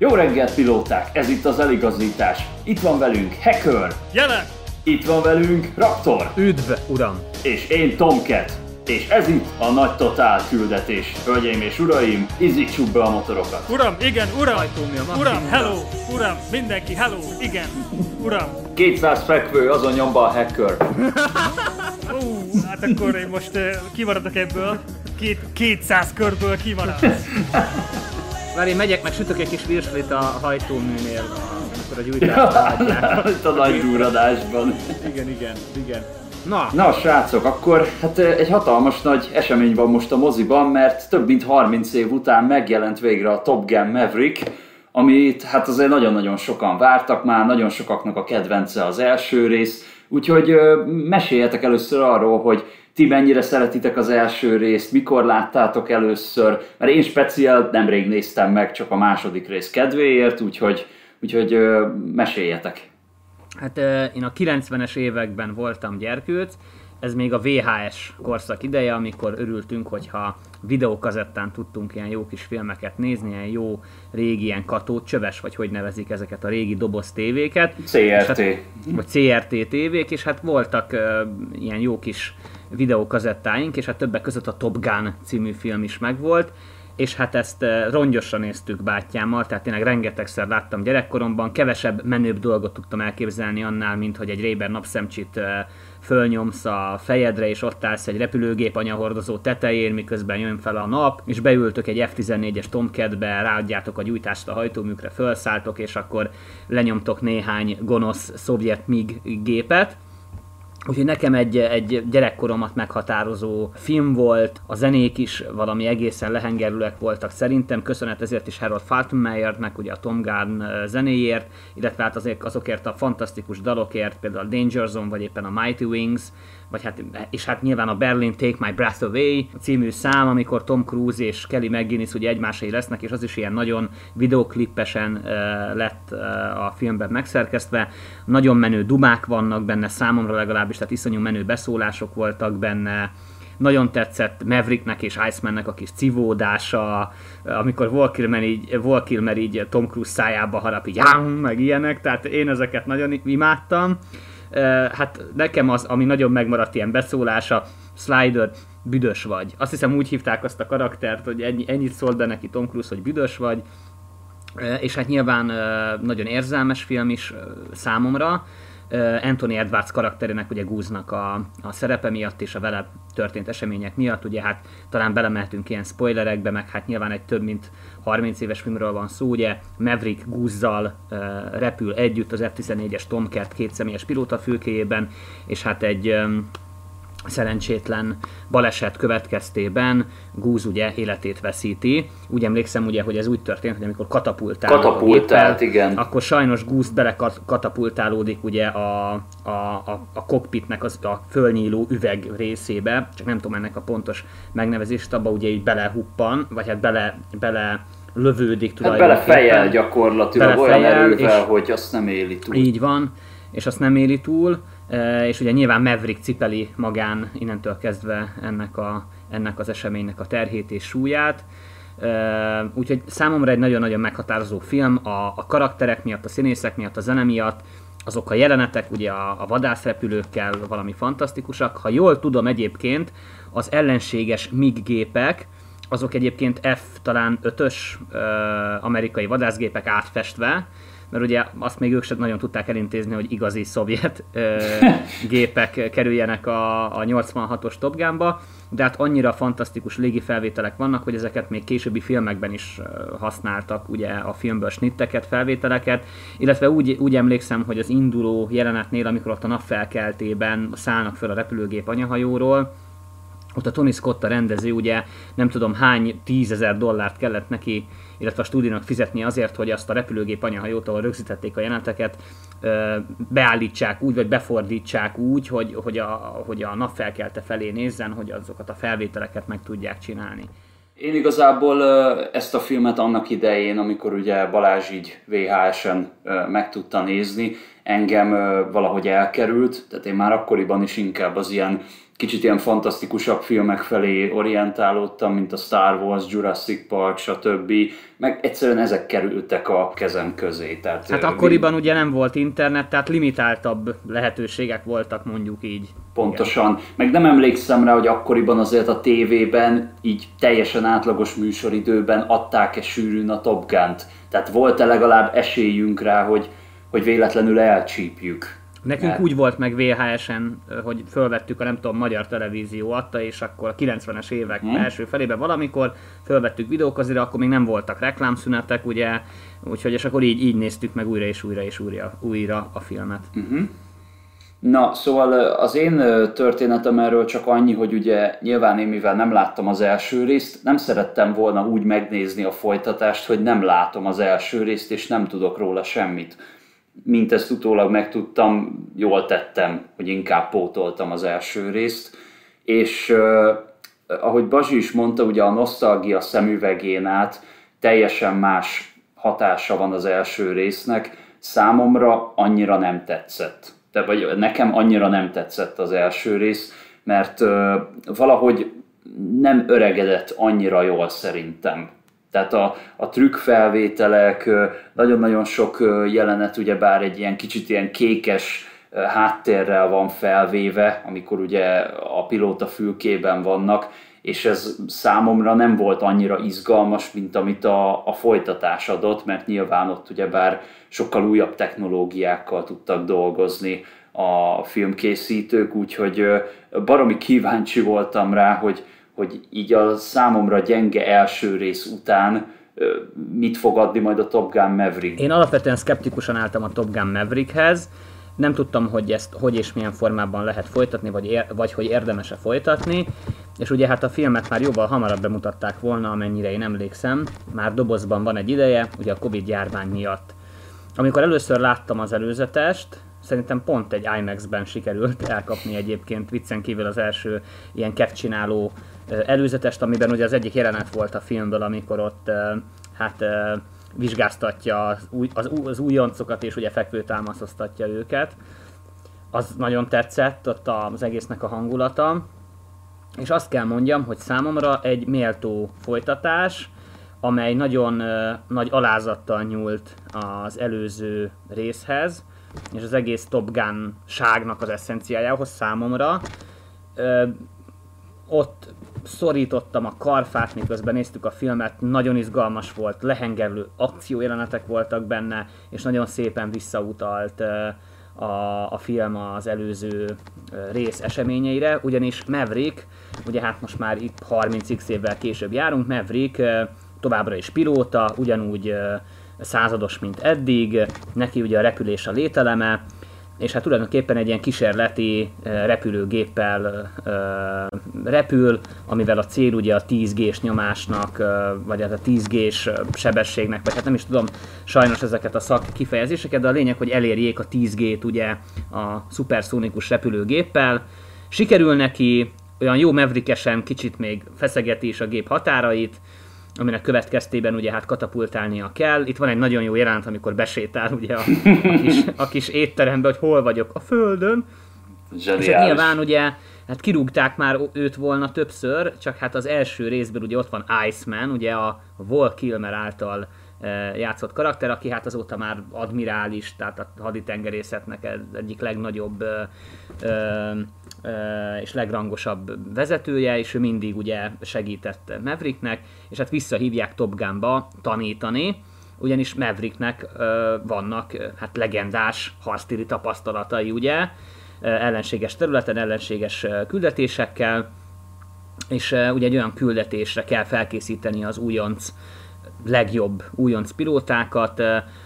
Jó reggelt, pilóták! Ez itt az eligazítás. Itt van velünk Hacker. Jelen! Itt van velünk Raptor. Üdv, uram! És én Tomcat. És ez itt a nagy totál küldetés. Hölgyeim és uraim, izítsuk be a motorokat. Uram, igen, uram! Ajtómja. Uram, hello! Uram, mindenki, hello! Igen, uram! 200 fekvő, azon nyomba a Hacker. Ú, hát akkor én most uh, kimaradok ebből. Két, 200 körből kimarad. Várj, én megyek, meg sütök egy kis virslit a hajtóműnél, amikor a gyújtást látják. Itt a nagy durradásban. Igen, igen, igen. Na, Na srácok, akkor hát egy hatalmas nagy esemény van most a moziban, mert több mint 30 év után megjelent végre a Top Gun Maverick, amit hát azért nagyon-nagyon sokan vártak már, nagyon sokaknak a kedvence az első rész, úgyhogy meséljetek először arról, hogy ti mennyire szeretitek az első részt, mikor láttátok először, mert én speciál nemrég néztem meg csak a második rész kedvéért, úgyhogy, úgyhogy meséljetek. hát én a 90-es években voltam gyerkőc, ez még a VHS korszak ideje, amikor örültünk, hogyha videókazettán tudtunk ilyen jó kis filmeket nézni, ilyen jó régi ilyen katót, csöves, vagy hogy nevezik ezeket a régi doboz tévéket. CRT. Hát, vagy CRT tévék, és hát voltak ö, ilyen jó kis videókazettáink, és hát többek között a Top Gun című film is megvolt, és hát ezt ö, rongyosra néztük bátyámmal, tehát tényleg rengetegszer láttam gyerekkoromban, kevesebb menőbb dolgot tudtam elképzelni annál, mint hogy egy Ray-Ban napszemcsit fölnyomsz a fejedre, és ott állsz egy repülőgép anyahordozó tetején, miközben jön fel a nap, és beültök egy F-14-es Tomcatbe, ráadjátok a gyújtást a hajtóműkre, felszálltok, és akkor lenyomtok néhány gonosz szovjet MiG gépet. Úgyhogy nekem egy, egy gyerekkoromat meghatározó film volt, a zenék is valami egészen lehengerülőek voltak szerintem, köszönet ezért is Harold Faltermeyernek, ugye a Tom eh, zenéért, illetve hát azért azokért a fantasztikus dalokért, például a Danger Zone, vagy éppen a Mighty Wings, vagy hát, és hát nyilván a Berlin Take My Breath Away című szám, amikor Tom Cruise és Kelly McGinnis ugye egymásai lesznek, és az is ilyen nagyon videoklippesen lett a filmben megszerkesztve. Nagyon menő dumák vannak benne, számomra legalábbis, tehát iszonyú menő beszólások voltak benne. Nagyon tetszett Mavericknek és Icemannek a kis civódása, amikor Val Kilmer így, Val Kilmer így Tom Cruise szájába harap, így meg ilyenek, tehát én ezeket nagyon imádtam. Hát nekem az, ami nagyon megmaradt ilyen beszólása, Slider, büdös vagy. Azt hiszem úgy hívták azt a karaktert, hogy ennyi, ennyit szólt be neki Tom Cruise, hogy büdös vagy. És hát nyilván nagyon érzelmes film is számomra. Anthony Edwards karakterének, ugye Goose-nak a, a szerepe miatt és a vele történt események miatt, ugye hát talán belemehetünk ilyen spoilerekbe, meg hát nyilván egy több mint 30 éves filmről van szó, ugye Maverick Goose-zal ö, repül együtt az F-14-es Tomcat két személyes pilóta fülkéjében, és hát egy ö, szerencsétlen baleset következtében Goose ugye életét veszíti. Úgy emlékszem ugye, hogy ez úgy történt, hogy amikor katapultál Katapultált, igen. akkor sajnos Goose bele kat- katapultálódik ugye a, a, a, a cockpitnek az, a fölnyíló üveg részébe, csak nem tudom ennek a pontos megnevezést, abba ugye így belehuppan, vagy hát bele, bele lövődik Hát tulajdonképpen. belefejel gyakorlatilag olyan Belefejel, erővel, és- hogy azt nem éli túl. Így van, és azt nem éli túl, és ugye nyilván Maverick cipeli magán innentől kezdve ennek, a, ennek az eseménynek a terhét és súlyát. Úgyhogy számomra egy nagyon-nagyon meghatározó film, a, a karakterek miatt, a színészek miatt, a zene miatt, azok a jelenetek, ugye a, a vadászrepülőkkel valami fantasztikusak. Ha jól tudom egyébként, az ellenséges MiG gépek, azok egyébként F talán 5-ös ö, amerikai vadászgépek átfestve, mert ugye azt még ők sem nagyon tudták elintézni, hogy igazi szovjet ö, gépek kerüljenek a, a 86-os Top Gunba, de hát annyira fantasztikus légi felvételek vannak, hogy ezeket még későbbi filmekben is használtak, ugye a filmből snitteket, felvételeket, illetve úgy, úgy emlékszem, hogy az induló jelenetnél, amikor ott a napfelkeltében szállnak fel a repülőgép anyahajóról, ott a Tony Scott a rendező, ugye nem tudom hány tízezer dollárt kellett neki, illetve a stúdiónak fizetni azért, hogy azt a repülőgép anyahajót, ahol rögzítették a jeleneteket, beállítsák úgy, vagy befordítsák úgy, hogy, hogy, a, hogy a napfelkelte felé nézzen, hogy azokat a felvételeket meg tudják csinálni. Én igazából ezt a filmet annak idején, amikor ugye Balázs így VHS-en meg tudta nézni, engem valahogy elkerült, tehát én már akkoriban is inkább az ilyen kicsit ilyen fantasztikusabb filmek felé orientálódtam, mint a Star Wars, Jurassic Park, stb. Meg egyszerűen ezek kerültek a kezem közé. Tehát, hát akkoriban ugye nem volt internet, tehát limitáltabb lehetőségek voltak mondjuk így. Pontosan. Igen. Meg nem emlékszem rá, hogy akkoriban azért a tévében így teljesen átlagos műsoridőben adták-e sűrűn a Top Gun-t. Tehát volt-e legalább esélyünk rá, hogy, hogy véletlenül elcsípjük. Nekünk Mert... úgy volt meg VHS-en, hogy fölvettük a nem tudom, magyar televízió adta, és akkor a 90-es évek hmm. első felében valamikor fölvettük videókazira, akkor még nem voltak reklámszünetek, ugye, úgyhogy és akkor így, így néztük meg újra és újra és újra, újra a filmet. Uh-huh. Na, szóval az én történetem erről csak annyi, hogy ugye nyilván én mivel nem láttam az első részt, nem szerettem volna úgy megnézni a folytatást, hogy nem látom az első részt, és nem tudok róla semmit mint ezt utólag megtudtam, jól tettem, hogy inkább pótoltam az első részt, és ahogy Bazsi is mondta, ugye a nosztalgia szemüvegén át teljesen más hatása van az első résznek, számomra annyira nem tetszett. De, vagy nekem annyira nem tetszett az első rész, mert uh, valahogy nem öregedett annyira jól szerintem. Tehát a, a trükkfelvételek, nagyon-nagyon sok jelenet ugyebár egy ilyen kicsit ilyen kékes háttérrel van felvéve, amikor ugye a pilóta fülkében vannak, és ez számomra nem volt annyira izgalmas, mint amit a, a folytatás adott, mert nyilván ott ugyebár sokkal újabb technológiákkal tudtak dolgozni a filmkészítők, úgyhogy baromi kíváncsi voltam rá, hogy, hogy így a számomra gyenge első rész után mit fog adni majd a Top Gun Maverick. Én alapvetően szkeptikusan álltam a Top Gun Maverickhez, nem tudtam, hogy ezt hogy és milyen formában lehet folytatni, vagy, ér, vagy hogy érdemese folytatni, és ugye hát a filmet már jóval hamarabb bemutatták volna, amennyire én emlékszem, már dobozban van egy ideje, ugye a Covid járvány miatt. Amikor először láttam az előzetest, szerintem pont egy IMAX-ben sikerült elkapni egyébként viccen kívül az első ilyen csináló előzetest, amiben ugye az egyik jelenet volt a filmből, amikor ott hát vizsgáztatja az, új, az, újoncokat és ugye fekvőtámasztatja őket. Az nagyon tetszett, ott az egésznek a hangulata. És azt kell mondjam, hogy számomra egy méltó folytatás, amely nagyon uh, nagy alázattal nyúlt az előző részhez, és az egész Top ságnak az eszenciájához számomra. Uh, ott szorítottam a karfát, miközben néztük a filmet, nagyon izgalmas volt, lehengerlő akciójelenetek voltak benne, és nagyon szépen visszautalt a, a film az előző rész eseményeire, ugyanis Maverick, ugye hát most már itt 30x évvel később járunk, Maverick továbbra is pilóta, ugyanúgy százados, mint eddig, neki ugye a repülés a lételeme, és hát tulajdonképpen egy ilyen kísérleti repülőgéppel repül, amivel a cél ugye a 10 g nyomásnak, vagy hát a 10 g sebességnek, vagy hát nem is tudom sajnos ezeket a szak kifejezéseket, de a lényeg, hogy elérjék a 10 g ugye a szuperszónikus repülőgéppel. Sikerül neki, olyan jó mevrikesen kicsit még feszegeti is a gép határait, aminek következtében ugye hát katapultálnia kell. Itt van egy nagyon jó jelenet, amikor besétál ugye a, a, kis, a kis étterembe, hogy hol vagyok a földön. Zseniális. És hát nyilván ugye hát kirúgták már őt volna többször, csak hát az első részben ugye ott van Iceman, ugye a Vol Kilmer által játszott karakter, aki hát azóta már admirális, tehát a haditengerészetnek egyik legnagyobb és legrangosabb vezetője, és ő mindig ugye segített Mavericknek, és hát visszahívják Top Gunba tanítani, ugyanis Mavericknek vannak hát legendás harctéri tapasztalatai, ugye, ellenséges területen, ellenséges küldetésekkel, és ugye egy olyan küldetésre kell felkészíteni az újonc legjobb újonc pilótákat,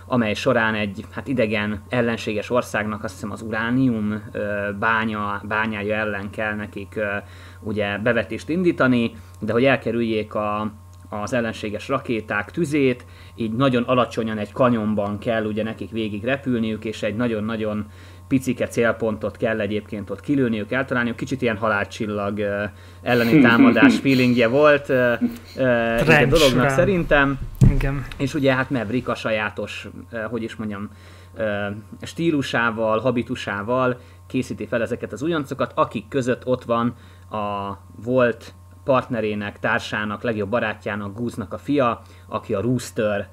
amely során egy hát idegen ellenséges országnak azt hiszem az uránium bánya, bányája ellen kell nekik ugye bevetést indítani, de hogy elkerüljék a, az ellenséges rakéták tüzét, így nagyon alacsonyan egy kanyonban kell ugye nekik végig repülniük, és egy nagyon-nagyon picike célpontot kell egyébként ott kilőniük, eltalálniuk. Kicsit ilyen halálcsillag elleni támadás feelingje volt a dolognak szerintem. Igen. És ugye hát Maverick a sajátos, hogy is mondjam, stílusával, habitusával készíti fel ezeket az újoncokat, akik között ott van a volt partnerének, társának, legjobb barátjának, Gúznak a fia, aki a Rooster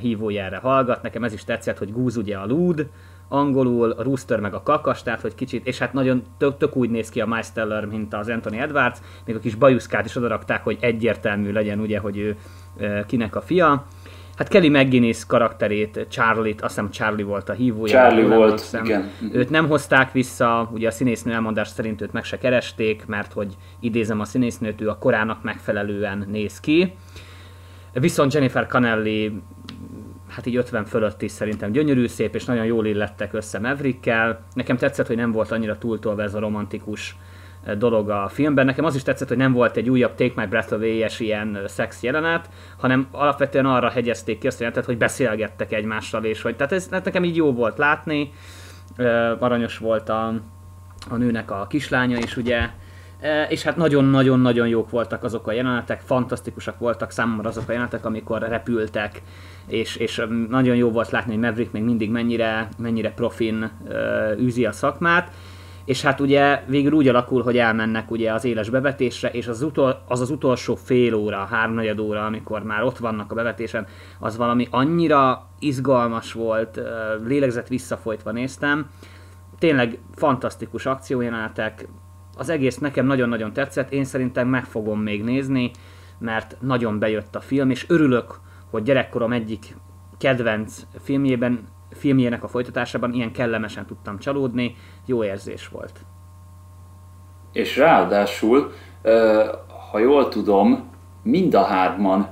hívójára hallgat. Nekem ez is tetszett, hogy Gúz ugye a lúd, angolul, a Rooster meg a kakas, tehát hogy kicsit, és hát nagyon tök, tök úgy néz ki a Miles Teller, mint az Anthony Edwards, még a kis bajuszkát is odarakták, hogy egyértelmű legyen ugye, hogy ő kinek a fia. Hát Kelly McGuinness karakterét, Charlie-t, azt hiszem Charlie volt a hívója. Charlie volt, emlékszem. igen. Őt nem hozták vissza, ugye a színésznő elmondás szerint őt meg se keresték, mert hogy idézem a színésznőt, ő a korának megfelelően néz ki. Viszont Jennifer Connelly hát így 50 fölött is szerintem gyönyörű, szép, és nagyon jól illettek össze Maverickkel. Nekem tetszett, hogy nem volt annyira túltolva ez a romantikus eh, dolog a filmben. Nekem az is tetszett, hogy nem volt egy újabb Take My Breath Away-es ilyen eh, szex jelenet, hanem alapvetően arra hegyezték ki azt a jelenetet, hogy beszélgettek egymással, és hogy tehát ez hát nekem így jó volt látni. Eh, aranyos volt a, a nőnek a kislánya is, ugye, és hát nagyon-nagyon-nagyon jók voltak azok a jelenetek, fantasztikusak voltak számomra azok a jelenetek, amikor repültek, és, és nagyon jó volt látni, hogy Maverick még mindig mennyire, mennyire profin uh, űzi a szakmát, és hát ugye végül úgy alakul, hogy elmennek ugye az éles bevetésre, és az, utol, az az utolsó fél óra, háromnegyed óra, amikor már ott vannak a bevetésen, az valami annyira izgalmas volt, lélegzett visszafolytva néztem, tényleg fantasztikus akciójelenetek, az egész nekem nagyon-nagyon tetszett, én szerintem meg fogom még nézni, mert nagyon bejött a film, és örülök, hogy gyerekkorom egyik kedvenc filmjében, filmjének a folytatásában ilyen kellemesen tudtam csalódni, jó érzés volt. És ráadásul, ha jól tudom, mind a hárman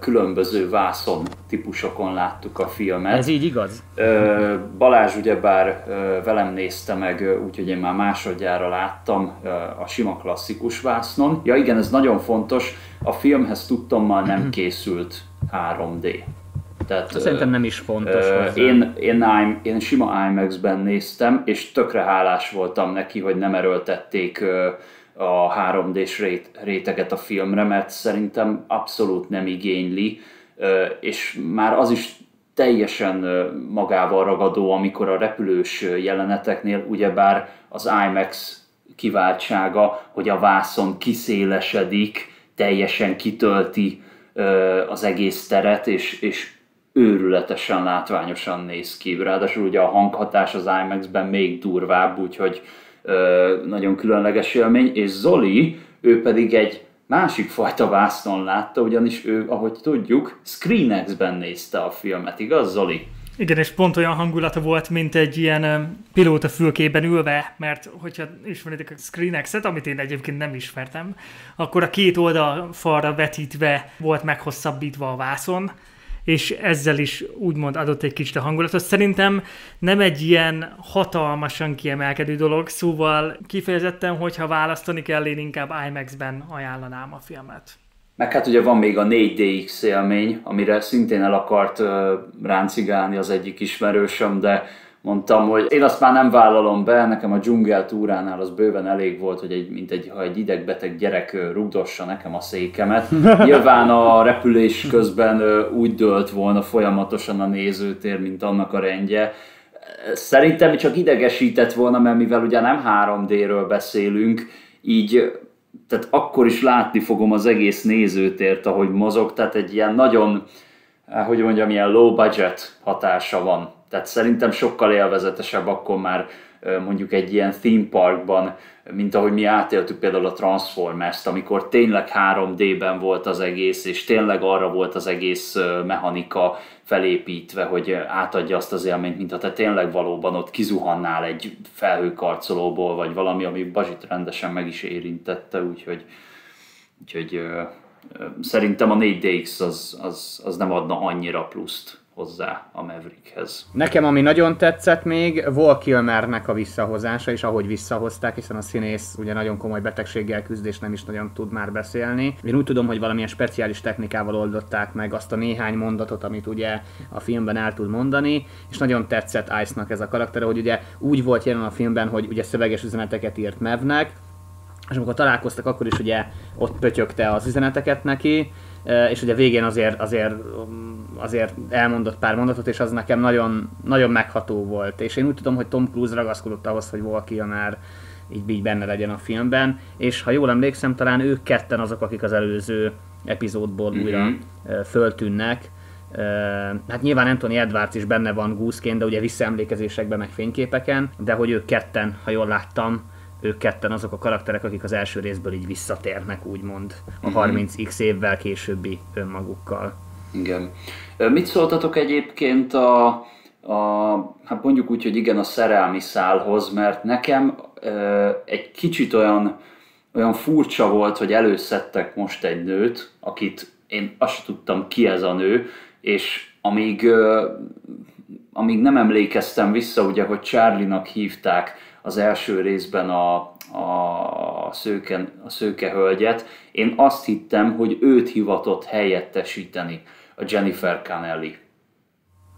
különböző vászon típusokon láttuk a filmet. Ez így igaz? Balázs ugyebár velem nézte meg, úgyhogy én már másodjára láttam a sima klasszikus vásznon. Ja igen, ez nagyon fontos, a filmhez tudtommal nem készült 3D. Tehát, Szerintem nem is fontos. Én, én, én, én sima IMAX-ben néztem, és tökre hálás voltam neki, hogy nem erőltették a 3D-s rét, réteget a filmre, mert szerintem abszolút nem igényli, és már az is teljesen magával ragadó, amikor a repülős jeleneteknél ugyebár az IMAX kiváltsága, hogy a vászon kiszélesedik, teljesen kitölti az egész teret, és, és őrületesen látványosan néz ki. Ráadásul ugye a hanghatás az IMAX-ben még durvább, úgyhogy nagyon különleges élmény, és Zoli, ő pedig egy másik fajta vásznon látta, ugyanis ő, ahogy tudjuk, ScreenX-ben nézte a filmet, igaz Zoli? Igen, és pont olyan hangulata volt, mint egy ilyen pilóta fülkében ülve, mert hogyha ismeritek a ScreenX-et, amit én egyébként nem ismertem, akkor a két oldal falra vetítve volt meghosszabbítva a vászon, és ezzel is úgymond adott egy kicsit a hangulatot. Szerintem nem egy ilyen hatalmasan kiemelkedő dolog, szóval kifejezetten, hogyha választani kell, én inkább IMAX-ben ajánlanám a filmet. Meg hát ugye van még a 4DX élmény, amire szintén el akart ráncigálni az egyik ismerősöm, de mondtam, hogy én azt már nem vállalom be, nekem a dzsungel túránál az bőven elég volt, hogy egy, mint egy, ha egy idegbeteg gyerek rugdossa nekem a székemet. Nyilván a repülés közben úgy dőlt volna folyamatosan a nézőtér, mint annak a rendje. Szerintem csak idegesített volna, mert mivel ugye nem 3D-ről beszélünk, így tehát akkor is látni fogom az egész nézőtért, ahogy mozog, tehát egy ilyen nagyon, hogy mondjam, ilyen low budget hatása van tehát szerintem sokkal élvezetesebb akkor már mondjuk egy ilyen theme parkban, mint ahogy mi átéltük például a Transformers-t, amikor tényleg 3D-ben volt az egész, és tényleg arra volt az egész mechanika felépítve, hogy átadja azt az élményt, mint ha te tényleg valóban ott kizuhannál egy felhőkarcolóból, vagy valami, ami Bazsit rendesen meg is érintette, úgyhogy, úgyhogy szerintem a 4DX az, az, az nem adna annyira pluszt hozzá a Maverickhez. Nekem ami nagyon tetszett még, Vol Kilmernek a visszahozása, és ahogy visszahozták, hiszen a színész ugye nagyon komoly betegséggel küzd, és nem is nagyon tud már beszélni. Én úgy tudom, hogy valamilyen speciális technikával oldották meg azt a néhány mondatot, amit ugye a filmben el tud mondani, és nagyon tetszett Ice-nak ez a karakter, hogy ugye úgy volt jelen a filmben, hogy ugye szöveges üzeneteket írt Mevnek, és amikor találkoztak, akkor is ugye ott pötyögte az üzeneteket neki, és ugye végén azért, azért, azért elmondott pár mondatot, és az nekem nagyon, nagyon megható volt. És én úgy tudom, hogy Tom Cruise ragaszkodott ahhoz, hogy Val Kilmer így, így benne legyen a filmben, és ha jól emlékszem, talán ők ketten azok, akik az előző epizódból mm-hmm. újra föltűnnek. Hát nyilván Anthony Edwards is benne van gúzként, de ugye visszaemlékezésekben, meg fényképeken, de hogy ők ketten, ha jól láttam, ők ketten azok a karakterek, akik az első részből így visszatérnek, úgymond, a 30x mhm. évvel későbbi önmagukkal. Igen. Mit szóltatok egyébként a, a hát mondjuk úgy, hogy igen, a szerelmi szálhoz, mert nekem ö, egy kicsit olyan, olyan furcsa volt, hogy előszedtek most egy nőt, akit én azt tudtam ki ez a nő, és amíg, ö, amíg nem emlékeztem vissza, ugye, hogy Charlie-nak hívták az első részben a, a, szőke, a szőke hölgyet, én azt hittem, hogy őt hivatott helyettesíteni a Jennifer Connelly.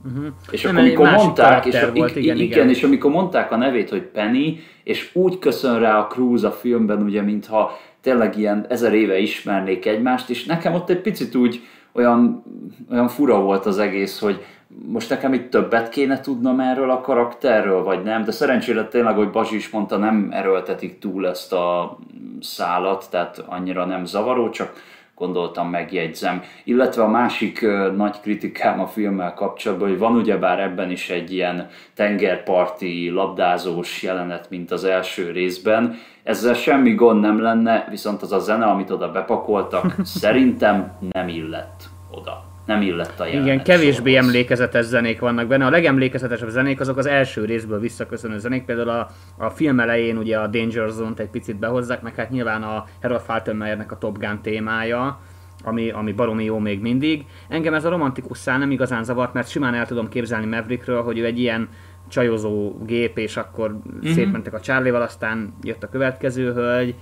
Uh-huh. És Nem, akkor amikor mondták, és, volt, igen, igen, igen, és amikor mondták a nevét, hogy Penny, és úgy köszön rá a Cruise a filmben, ugye, mintha tényleg ilyen ezer éve ismernék egymást, és nekem ott egy picit úgy olyan, olyan fura volt az egész, hogy most nekem itt többet kéne tudnom erről a karakterről, vagy nem, de szerencsére tényleg, hogy Bazsi is mondta, nem erőltetik túl ezt a szálat, tehát annyira nem zavaró, csak gondoltam megjegyzem. Illetve a másik nagy kritikám a filmmel kapcsolatban, hogy van ugyebár ebben is egy ilyen tengerparti labdázós jelenet, mint az első részben. Ezzel semmi gond nem lenne, viszont az a zene, amit oda bepakoltak, szerintem nem illett oda nem illett a jelenet. Igen, kevésbé szóhoz. emlékezetes zenék vannak benne. A legemlékezetesebb zenék azok az első részből visszaköszönő zenék. Például a, a film elején ugye a Danger Zone-t egy picit behozzák, meg hát nyilván a Harold Faltermeyernek a Top Gun témája, ami, ami baromi jó még mindig. Engem ez a romantikus szál nem igazán zavart, mert simán el tudom képzelni Maverickről, hogy ő egy ilyen csajozó gép, és akkor mm-hmm. szétmentek a Charlie-val, aztán jött a következő hölgy.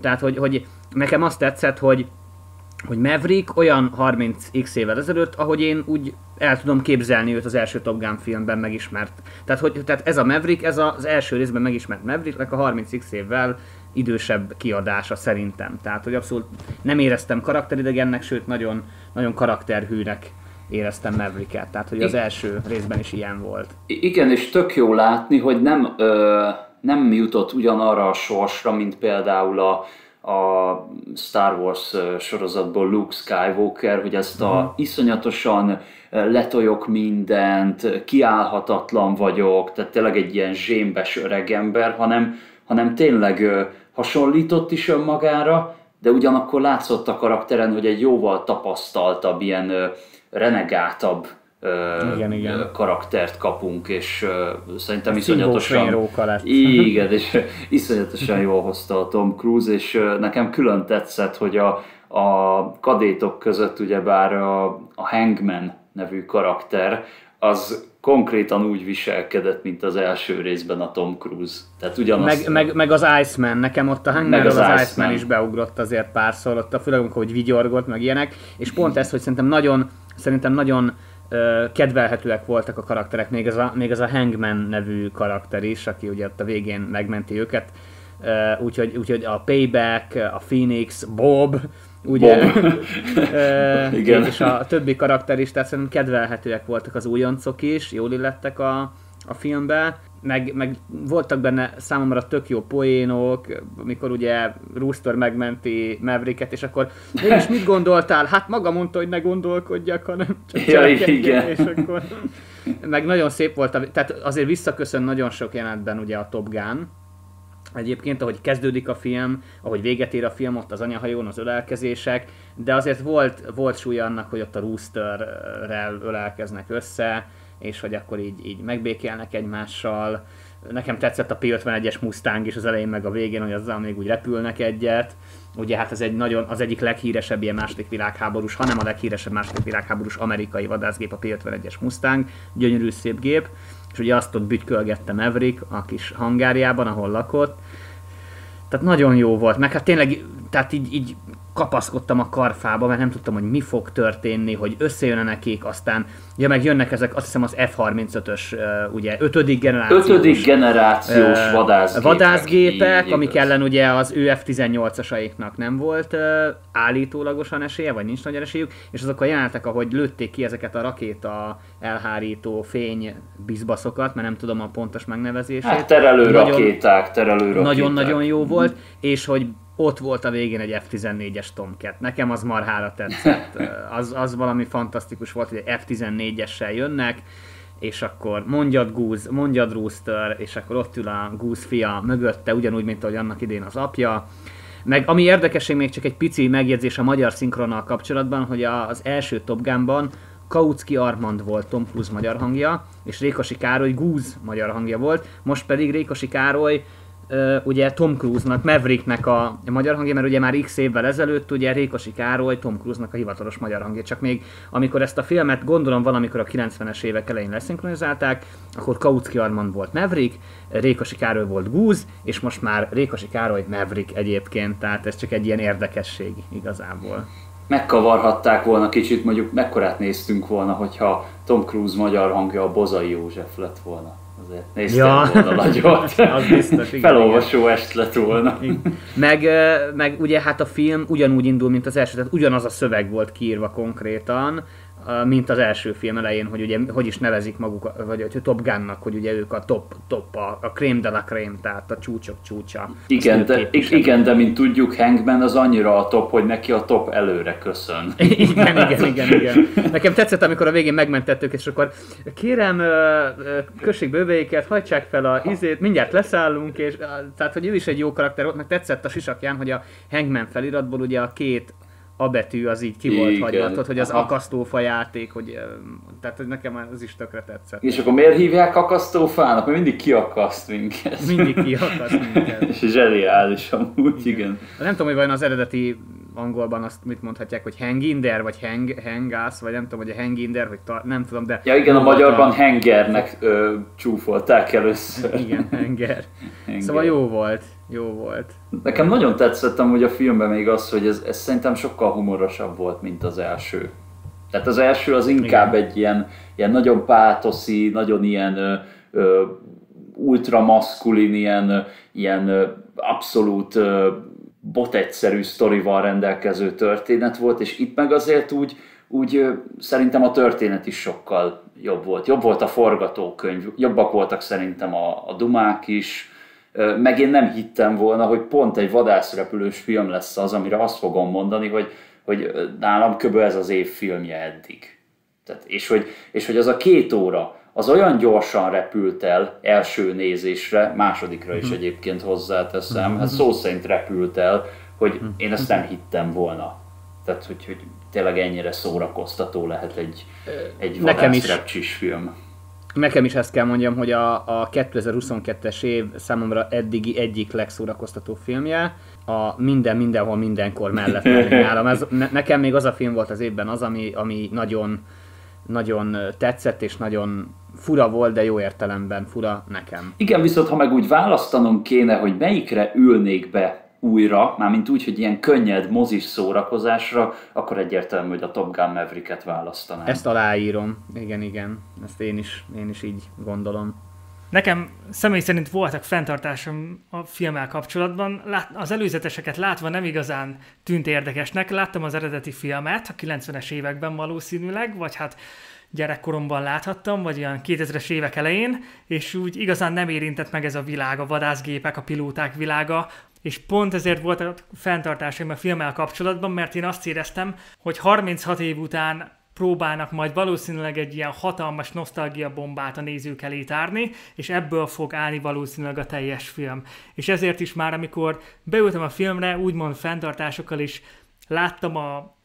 Tehát, hogy, hogy nekem azt tetszett, hogy hogy Maverick olyan 30x évvel ezelőtt, ahogy én úgy el tudom képzelni őt az első Top Gun filmben megismert. Tehát, hogy, tehát ez a Maverick, ez az első részben megismert Mavericknek a 30x évvel idősebb kiadása szerintem. Tehát, hogy abszolút nem éreztem karakteridegennek, sőt nagyon, nagyon karakterhűnek éreztem Mavericket. Tehát, hogy az első részben is ilyen volt. Igen, és tök jó látni, hogy nem, ö, nem jutott ugyanarra a sorsra, mint például a a Star Wars sorozatból Luke Skywalker, hogy ezt a uh-huh. iszonyatosan letoljok mindent, kiállhatatlan vagyok, tehát tényleg egy ilyen zsémbes öregember, hanem, hanem tényleg hasonlított is önmagára, de ugyanakkor látszott a karakteren, hogy egy jóval tapasztaltabb, ilyen renegátabb igen, igen. karaktert kapunk, és szerintem iszonyatosan... lett. Igen, és iszonyatosan jól hozta a Tom Cruise, és nekem külön tetszett, hogy a, a kadétok között ugyebár a, a Hangman nevű karakter, az konkrétan úgy viselkedett, mint az első részben a Tom Cruise. Tehát ugyanazt... Meg, meg, meg az Iceman, nekem ott a Hangman az, az Iceman. Iceman is beugrott azért párszor, ott a főleg amikor hogy vigyorgott, meg ilyenek, és pont ez, hogy szerintem nagyon, szerintem nagyon kedvelhetőek voltak a karakterek, még ez a, még ez a Hangman nevű karakter is, aki ugye ott a végén megmenti őket, úgyhogy, úgyhogy a Payback, a Phoenix, Bob, ugye. Igen. és a többi karakter is, tehát szerintem kedvelhetőek voltak az újoncok is, jól illettek a, a filmbe, meg, meg voltak benne számomra tök jó poénok, amikor ugye Rooster megmenti Mavericket, és akkor mégis mit gondoltál? Hát maga mondta, hogy ne gondolkodjak, hanem csak ja, igen. és akkor meg nagyon szép volt, a, tehát azért visszaköszön nagyon sok jelenetben ugye a Top Gun, Egyébként, ahogy kezdődik a film, ahogy véget ér a film, ott az anyahajón az ölelkezések, de azért volt, volt súlya annak, hogy ott a Roosterrel ölelkeznek össze, és hogy akkor így, így megbékélnek egymással. Nekem tetszett a P51-es Mustang is az elején meg a végén, hogy azzal még úgy repülnek egyet. Ugye hát ez egy nagyon, az egyik leghíresebb ilyen második világháborús, hanem a leghíresebb második világháborús amerikai vadászgép a P51-es Mustang, gyönyörű szép gép. És ugye azt ott bütykölgette Maverick a kis hangárjában, ahol lakott. Tehát nagyon jó volt, meg hát tényleg tehát így, így kapaszkodtam a karfába, mert nem tudtam, hogy mi fog történni, hogy összejön nekik, aztán, ja meg jönnek ezek, azt hiszem az F-35-ös, uh, ugye, ötödik generációs. Ötödik generációs uh, vadászgépek. Vadászgépek, így, amik igaz. ellen ugye az ő F-18-asaiknak nem volt uh, állítólagosan esélye, vagy nincs nagy esélyük, és azok a jelenetek, ahogy lőtték ki ezeket a rakéta elhárító fény bizbaszokat, mert nem tudom a pontos megnevezését. Hát terelő rakéták, terelő rakéták. Nagyon-nagyon jó volt, és hogy ott volt a végén egy F-14-es Tomcat. Nekem az marhára tetszett. Az, az valami fantasztikus volt, hogy egy F-14-essel jönnek, és akkor mondjad Goose, mondjad Rooster, és akkor ott ül a Goose fia mögötte, ugyanúgy, mint ahogy annak idén az apja. Meg ami érdekesség, még csak egy pici megjegyzés a magyar szinkronnal kapcsolatban, hogy az első Top Gun-ban Kautsky Armand volt Tom Cruise magyar hangja, és Rékosi Károly Goose magyar hangja volt, most pedig Rékosi Károly ugye Tom Cruise-nak, Mavericknek a, a magyar hangja, mert ugye már x évvel ezelőtt ugye Rékosi Károly Tom Cruise-nak a hivatalos magyar hangja, csak még amikor ezt a filmet gondolom valamikor a 90-es évek elején leszinkronizálták, akkor Kautsky Armand volt Maverick, Rékosi Károly volt Goose, és most már Rékosi Károly Maverick egyébként, tehát ez csak egy ilyen érdekesség igazából. Megkavarhatták volna kicsit, mondjuk mekkorát néztünk volna, hogyha Tom Cruise magyar hangja a Bozai József lett volna azért néztem ja. volna nagyot. az biztos, igen, Felolvasó igen. est lett volna. Meg, meg ugye hát a film ugyanúgy indul, mint az első, tehát ugyanaz a szöveg volt kiírva konkrétan, mint az első film elején, hogy ugye hogy is nevezik maguk, vagy a Top Gunnak, hogy ugye ők a top, top a, a crème de la crème, tehát a csúcsok csúcsa. Igen, de, igen, de mint tudjuk, Hankman az annyira a top, hogy neki a top előre köszön. igen, igen, igen, igen. Nekem tetszett, amikor a végén megmentettük, és akkor kérem, kössék bővéket, hajtsák fel a izét, mindjárt leszállunk, és tehát, hogy ő is egy jó karakter volt, meg tetszett a sisakján, hogy a Hangman feliratból ugye a két a betű az így ki volt hagyva, hogy az akasztófa játék, hogy, tehát hogy nekem az is tökre tetszett. És akkor miért hívják akasztófának? Mert mindig kiakaszt minket. Mindig kiakaszt minket. És zseniális amúgy, igen. igen. Nem tudom, hogy vajon az eredeti angolban azt mit mondhatják, hogy hang in there, vagy hang, hangász, vagy nem tudom, hogy a hang in there, hogy ta, nem tudom, de... Ja igen, a magyarban a... hangernek ö, csúfolták először. Igen, hanger. hanger. Szóval jó volt, jó volt. Nekem nagyon tetszett amúgy a filmben még az, hogy ez, ez szerintem sokkal humorosabb volt, mint az első. Tehát az első az inkább igen. egy ilyen, ilyen nagyon pátoszi, nagyon ilyen ö, ö, ultramaszkulin, ilyen, ilyen abszolút botegyszerű sztorival rendelkező történet volt, és itt meg azért úgy, úgy szerintem a történet is sokkal jobb volt. Jobb volt a forgatókönyv, jobbak voltak szerintem a, a dumák is, meg én nem hittem volna, hogy pont egy vadászrepülős film lesz az, amire azt fogom mondani, hogy, hogy nálam kb. ez az év filmje eddig. Tehát, és, hogy, és hogy az a két óra, az olyan gyorsan repült el első nézésre, másodikra is mhm. egyébként hozzáteszem, hát szó szerint repült el, hogy mhm. én ezt nem hittem volna. Tehát, hogy, hogy tényleg ennyire szórakoztató lehet egy, egy Nekem is. film. Nekem is ezt kell mondjam, hogy a, a 2022-es év számomra eddigi egyik legszórakoztató filmje, a minden, mindenhol, mindenkor mellett nálam. Ez, ne, nekem még az a film volt az évben az, ami, ami nagyon, nagyon tetszett, és nagyon fura volt, de jó értelemben fura nekem. Igen, viszont ha meg úgy választanom kéne, hogy melyikre ülnék be újra, mármint úgy, hogy ilyen könnyed mozis szórakozásra, akkor egyértelmű, hogy a Top Gun Maverick-et választanám. Ezt aláírom, igen, igen, ezt én is, én is így gondolom. Nekem személy szerint voltak fenntartásom a filmmel kapcsolatban. Az előzeteseket látva nem igazán tűnt érdekesnek. Láttam az eredeti filmet a 90-es években valószínűleg, vagy hát gyerekkoromban láthattam, vagy olyan 2000-es évek elején, és úgy igazán nem érintett meg ez a világ, a vadászgépek, a pilóták világa, és pont ezért volt a fenntartásaim a filmmel kapcsolatban, mert én azt éreztem, hogy 36 év után próbálnak majd valószínűleg egy ilyen hatalmas nosztalgia bombát a nézők elé tárni, és ebből fog állni valószínűleg a teljes film. És ezért is már, amikor beültem a filmre, úgymond fenntartásokkal is láttam a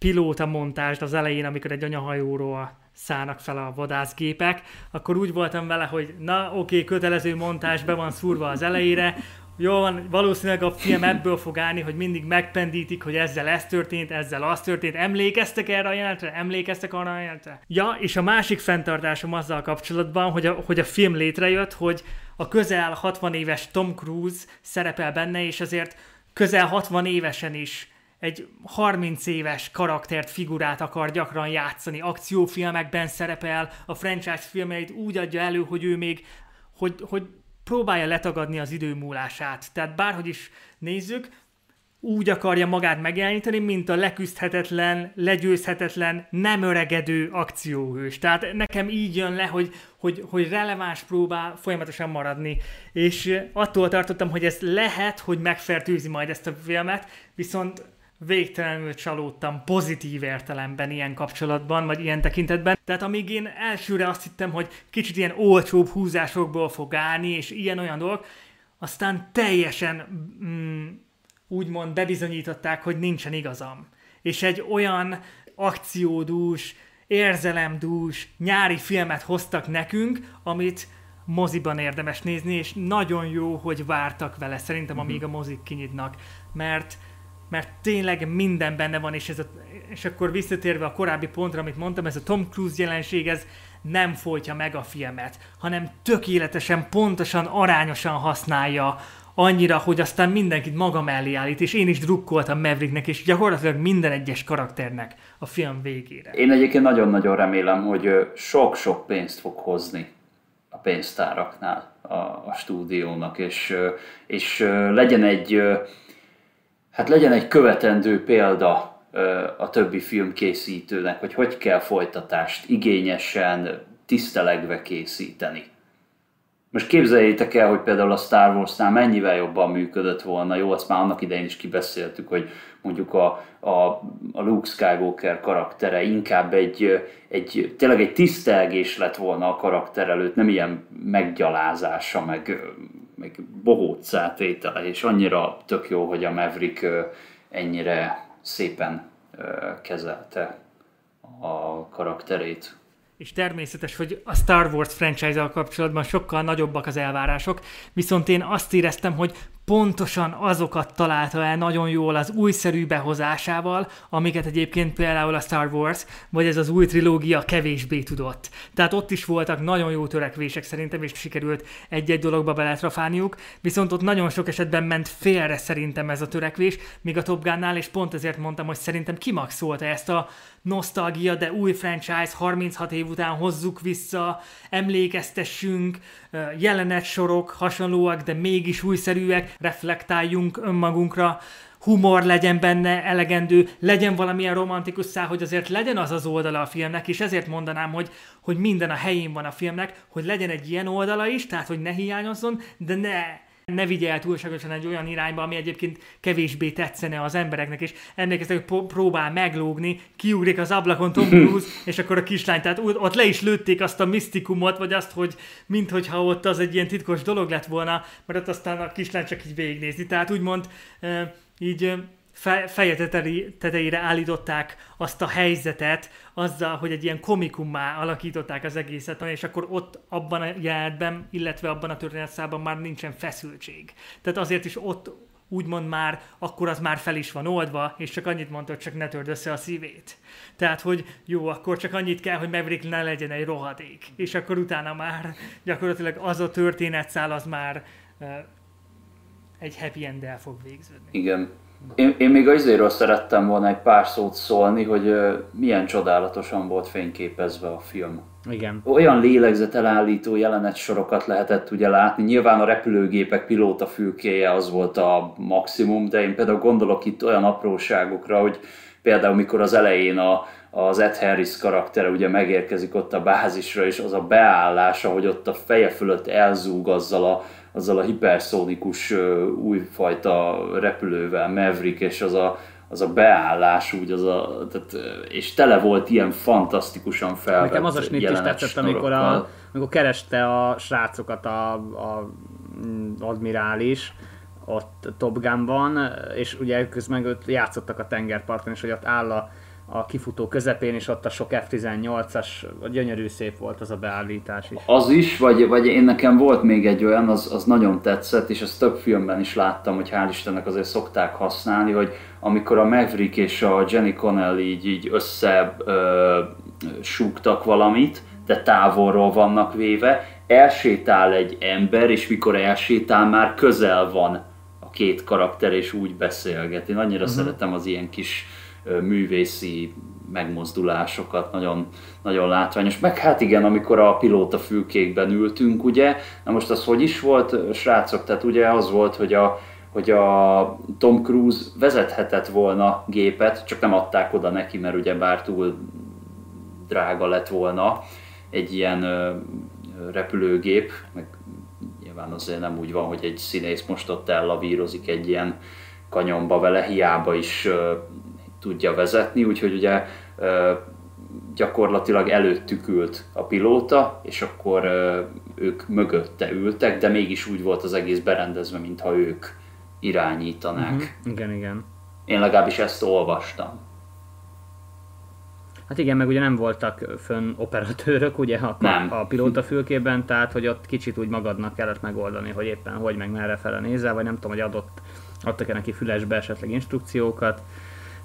pilóta montást az elején, amikor egy anyahajóról szállnak fel a vadászgépek, akkor úgy voltam vele, hogy na oké, okay, kötelező montás be van szúrva az elejére, jó van, valószínűleg a film ebből fog állni, hogy mindig megpendítik, hogy ezzel ez történt, ezzel az történt. Emlékeztek erre a jelentre? Emlékeztek arra a jelentre? Ja, és a másik fenntartásom azzal kapcsolatban, hogy a, hogy a film létrejött, hogy a közel 60 éves Tom Cruise szerepel benne, és azért közel 60 évesen is egy 30 éves karaktert, figurát akar gyakran játszani, akciófilmekben szerepel, a franchise filmeit úgy adja elő, hogy ő még, hogy, hogy próbálja letagadni az idő múlását. Tehát bárhogy is nézzük, úgy akarja magát megjeleníteni, mint a leküzdhetetlen, legyőzhetetlen, nem öregedő akcióhős. Tehát nekem így jön le, hogy, hogy, hogy releváns próbál folyamatosan maradni. És attól tartottam, hogy ez lehet, hogy megfertőzi majd ezt a filmet, viszont végtelenül csalódtam pozitív értelemben ilyen kapcsolatban, vagy ilyen tekintetben. Tehát amíg én elsőre azt hittem, hogy kicsit ilyen olcsóbb húzásokból fog állni, és ilyen-olyan dolgok, aztán teljesen mm, úgymond bebizonyították, hogy nincsen igazam. És egy olyan akciódús, érzelemdús, nyári filmet hoztak nekünk, amit moziban érdemes nézni, és nagyon jó, hogy vártak vele, szerintem, amíg mhm. a mozik kinyitnak, mert mert tényleg minden benne van, és, ez a, és akkor visszatérve a korábbi pontra, amit mondtam, ez a Tom Cruise jelenség, ez nem folytja meg a filmet, hanem tökéletesen, pontosan, arányosan használja annyira, hogy aztán mindenkit maga mellé állít, és én is drukkoltam Mavericknek, és gyakorlatilag minden egyes karakternek a film végére. Én egyébként nagyon-nagyon remélem, hogy sok-sok pénzt fog hozni a pénztáraknál a, a stúdiónak, és, és legyen egy hát legyen egy követendő példa a többi filmkészítőnek, hogy hogy kell folytatást igényesen, tisztelegve készíteni. Most képzeljétek el, hogy például a Star Wars-nál mennyivel jobban működött volna, jó, azt már annak idején is kibeszéltük, hogy mondjuk a, a, a Luke Skywalker karaktere inkább egy, egy, tényleg egy tisztelgés lett volna a karakter előtt, nem ilyen meggyalázása, meg, meg bohóccá tétele, és annyira tök jó, hogy a Maverick ennyire szépen kezelte a karakterét. És természetes, hogy a Star Wars franchise-al kapcsolatban sokkal nagyobbak az elvárások, viszont én azt éreztem, hogy pontosan azokat találta el nagyon jól az újszerű behozásával, amiket egyébként például a Star Wars, vagy ez az új trilógia kevésbé tudott. Tehát ott is voltak nagyon jó törekvések szerintem, és sikerült egy-egy dologba beletrafálniuk, viszont ott nagyon sok esetben ment félre szerintem ez a törekvés, míg a Top Gun-nál, és pont ezért mondtam, hogy szerintem kimaxolta ezt a nosztalgia, de új franchise, 36 év után hozzuk vissza, emlékeztessünk, jelenetsorok hasonlóak, de mégis újszerűek, reflektáljunk önmagunkra, humor legyen benne elegendő, legyen valamilyen romantikus szál, hogy azért legyen az az oldala a filmnek, és ezért mondanám, hogy, hogy minden a helyén van a filmnek, hogy legyen egy ilyen oldala is, tehát hogy ne hiányozzon, de ne ne vigye el túlságosan egy olyan irányba, ami egyébként kevésbé tetszene az embereknek, és emlékeztek, hogy próbál meglógni, kiugrik az ablakon Tom Cruise, és akkor a kislány, tehát ott le is lőtték azt a misztikumot, vagy azt, hogy minthogyha ott az egy ilyen titkos dolog lett volna, mert ott aztán a kislány csak így végignézi. Tehát úgymond így feje tetejére állították azt a helyzetet azzal, hogy egy ilyen komikummá alakították az egészet, és akkor ott abban a jelenetben, illetve abban a történetszában már nincsen feszültség. Tehát azért is ott úgymond már, akkor az már fel is van oldva, és csak annyit mondta, hogy csak ne törd össze a szívét. Tehát, hogy jó, akkor csak annyit kell, hogy Maverick ne legyen egy rohadék. És akkor utána már gyakorlatilag az a történetszál, az már uh, egy happy end fog végződni. Igen. Én, én még azért szerettem volna egy pár szót szólni, hogy uh, milyen csodálatosan volt fényképezve a film. Igen. Olyan lélegzetelállító jelenet sorokat lehetett ugye látni. Nyilván a repülőgépek pilóta fülkéje az volt a maximum, de én például gondolok itt olyan apróságokra, hogy például mikor az elején a, az Ed Harris karaktere ugye megérkezik ott a bázisra, és az a beállása, hogy ott a feje fölött elzúg azzal a azzal a hiperszónikus újfajta repülővel, Maverick, és az a, az a beállás, úgy az a, tehát, és tele volt ilyen fantasztikusan felvett Nekem az a snitt is tetszett, amikor, a, amikor kereste a srácokat a, a mm, admirális, ott Top Gunban, és ugye közben ott játszottak a tengerparton, és hogy ott áll a a kifutó közepén, és ott a sok F-18-as, gyönyörű szép volt az a beállítás is. Az is, vagy, vagy én nekem volt még egy olyan, az, az nagyon tetszett, és ezt több filmben is láttam, hogy hál' Istennek azért szokták használni, hogy amikor a Maverick és a Jenny Connell így, így össze ö, súgtak valamit, de távolról vannak véve, elsétál egy ember, és mikor elsétál, már közel van két karakter és úgy beszélget. Én annyira uh-huh. szeretem az ilyen kis művészi megmozdulásokat, nagyon, nagyon látványos. Meg hát igen, amikor a pilóta fülkékben ültünk, ugye, na most az hogy is volt, srácok, tehát ugye az volt, hogy a, hogy a Tom Cruise vezethetett volna gépet, csak nem adták oda neki, mert ugye bár túl drága lett volna egy ilyen repülőgép, meg nyilván azért nem úgy van, hogy egy színész most ott ellavírozik egy ilyen kanyomba vele, hiába is tudja vezetni, úgyhogy ugye gyakorlatilag előttük ült a pilóta, és akkor ők mögötte ültek, de mégis úgy volt az egész berendezve, mintha ők irányítanák. Uh-huh. Igen, igen. Én legalábbis ezt olvastam. Hát igen, meg ugye nem voltak fönn operatőrök ugye a, nem. a pilóta fülkében, tehát hogy ott kicsit úgy magadnak kellett megoldani, hogy éppen hogy meg merre fele nézel, vagy nem tudom, hogy adott, adtak-e neki fülesbe esetleg instrukciókat.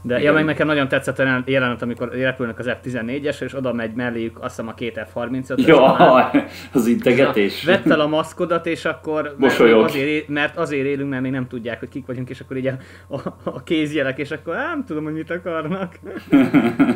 De ja, meg nekem nagyon tetszett a jelenet, amikor repülnek az F-14-es, és oda megy melléjük azt hiszem a két F-35. Ja, az integetés. Vett el a maszkodat, és akkor mert azért, mert azért élünk, mert még nem tudják, hogy kik vagyunk, és akkor így a, a, a kézjelek, és akkor nem tudom, hogy mit akarnak.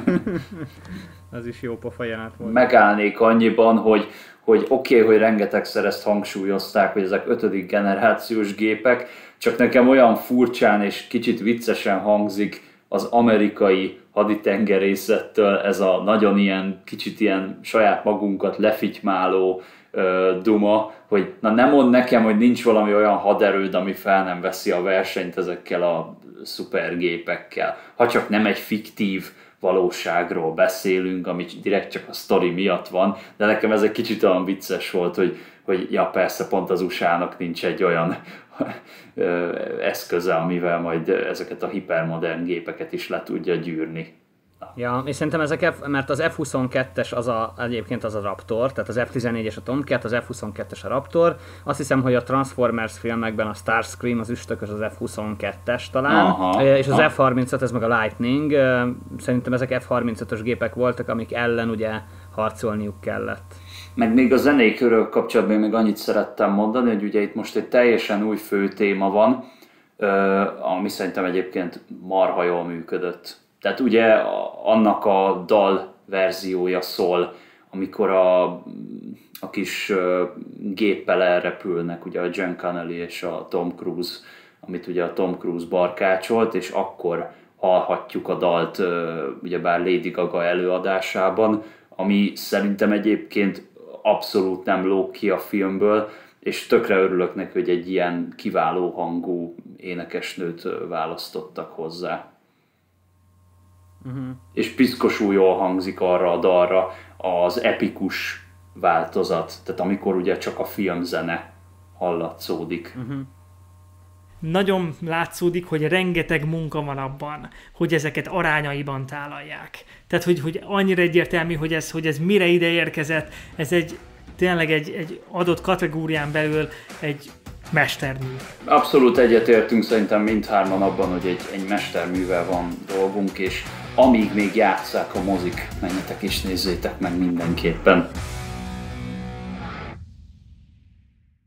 az is jó pofa jelenet volt. Megállnék annyiban, hogy hogy oké, okay, hogy rengetegszer ezt hangsúlyozták, hogy ezek ötödik generációs gépek, csak nekem olyan furcsán és kicsit viccesen hangzik, az amerikai haditengerészettől ez a nagyon ilyen, kicsit ilyen saját magunkat lefitymáló ö, duma, hogy na nem mond nekem, hogy nincs valami olyan haderőd, ami fel nem veszi a versenyt ezekkel a szupergépekkel. Ha csak nem egy fiktív valóságról beszélünk, ami direkt csak a sztori miatt van, de nekem ez egy kicsit olyan vicces volt, hogy, hogy ja persze pont az USA-nak nincs egy olyan eszköze, amivel majd ezeket a hipermodern gépeket is le tudja gyűrni. Ja, és szerintem ezek, F, mert az F-22-es az a, egyébként az a Raptor, tehát az F-14-es a Tomcat, az F-22-es a Raptor. Azt hiszem, hogy a Transformers filmekben a Starscream, az üstökös az F-22-es talán, aha, és az aha. F-35 ez meg a Lightning. Szerintem ezek F-35-ös gépek voltak, amik ellen ugye harcolniuk kellett. Meg még a zenékörök kapcsolatban még annyit szerettem mondani, hogy ugye itt most egy teljesen új fő téma van, ami szerintem egyébként marha jól működött. Tehát ugye annak a dal verziója szól, amikor a, a kis géppel elrepülnek, ugye a John Connelly és a Tom Cruise, amit ugye a Tom Cruise barkácsolt, és akkor hallhatjuk a dalt ugyebár Lady Gaga előadásában, ami szerintem egyébként abszolút nem lóg ki a filmből, és tökre örülök neki, hogy egy ilyen kiváló hangú énekesnőt választottak hozzá. Uh-huh. És piszkosul jól hangzik arra a dalra az epikus változat, tehát amikor ugye csak a filmzene hallatszódik. Uh-huh nagyon látszódik, hogy rengeteg munka van abban, hogy ezeket arányaiban tálalják. Tehát, hogy, hogy annyira egyértelmű, hogy ez, hogy ez mire ide érkezett, ez egy tényleg egy, egy adott kategórián belül egy mestermű. Abszolút egyetértünk szerintem mindhárman abban, hogy egy, egy mesterművel van dolgunk, és amíg még játszák a mozik, menjetek és nézzétek meg mindenképpen.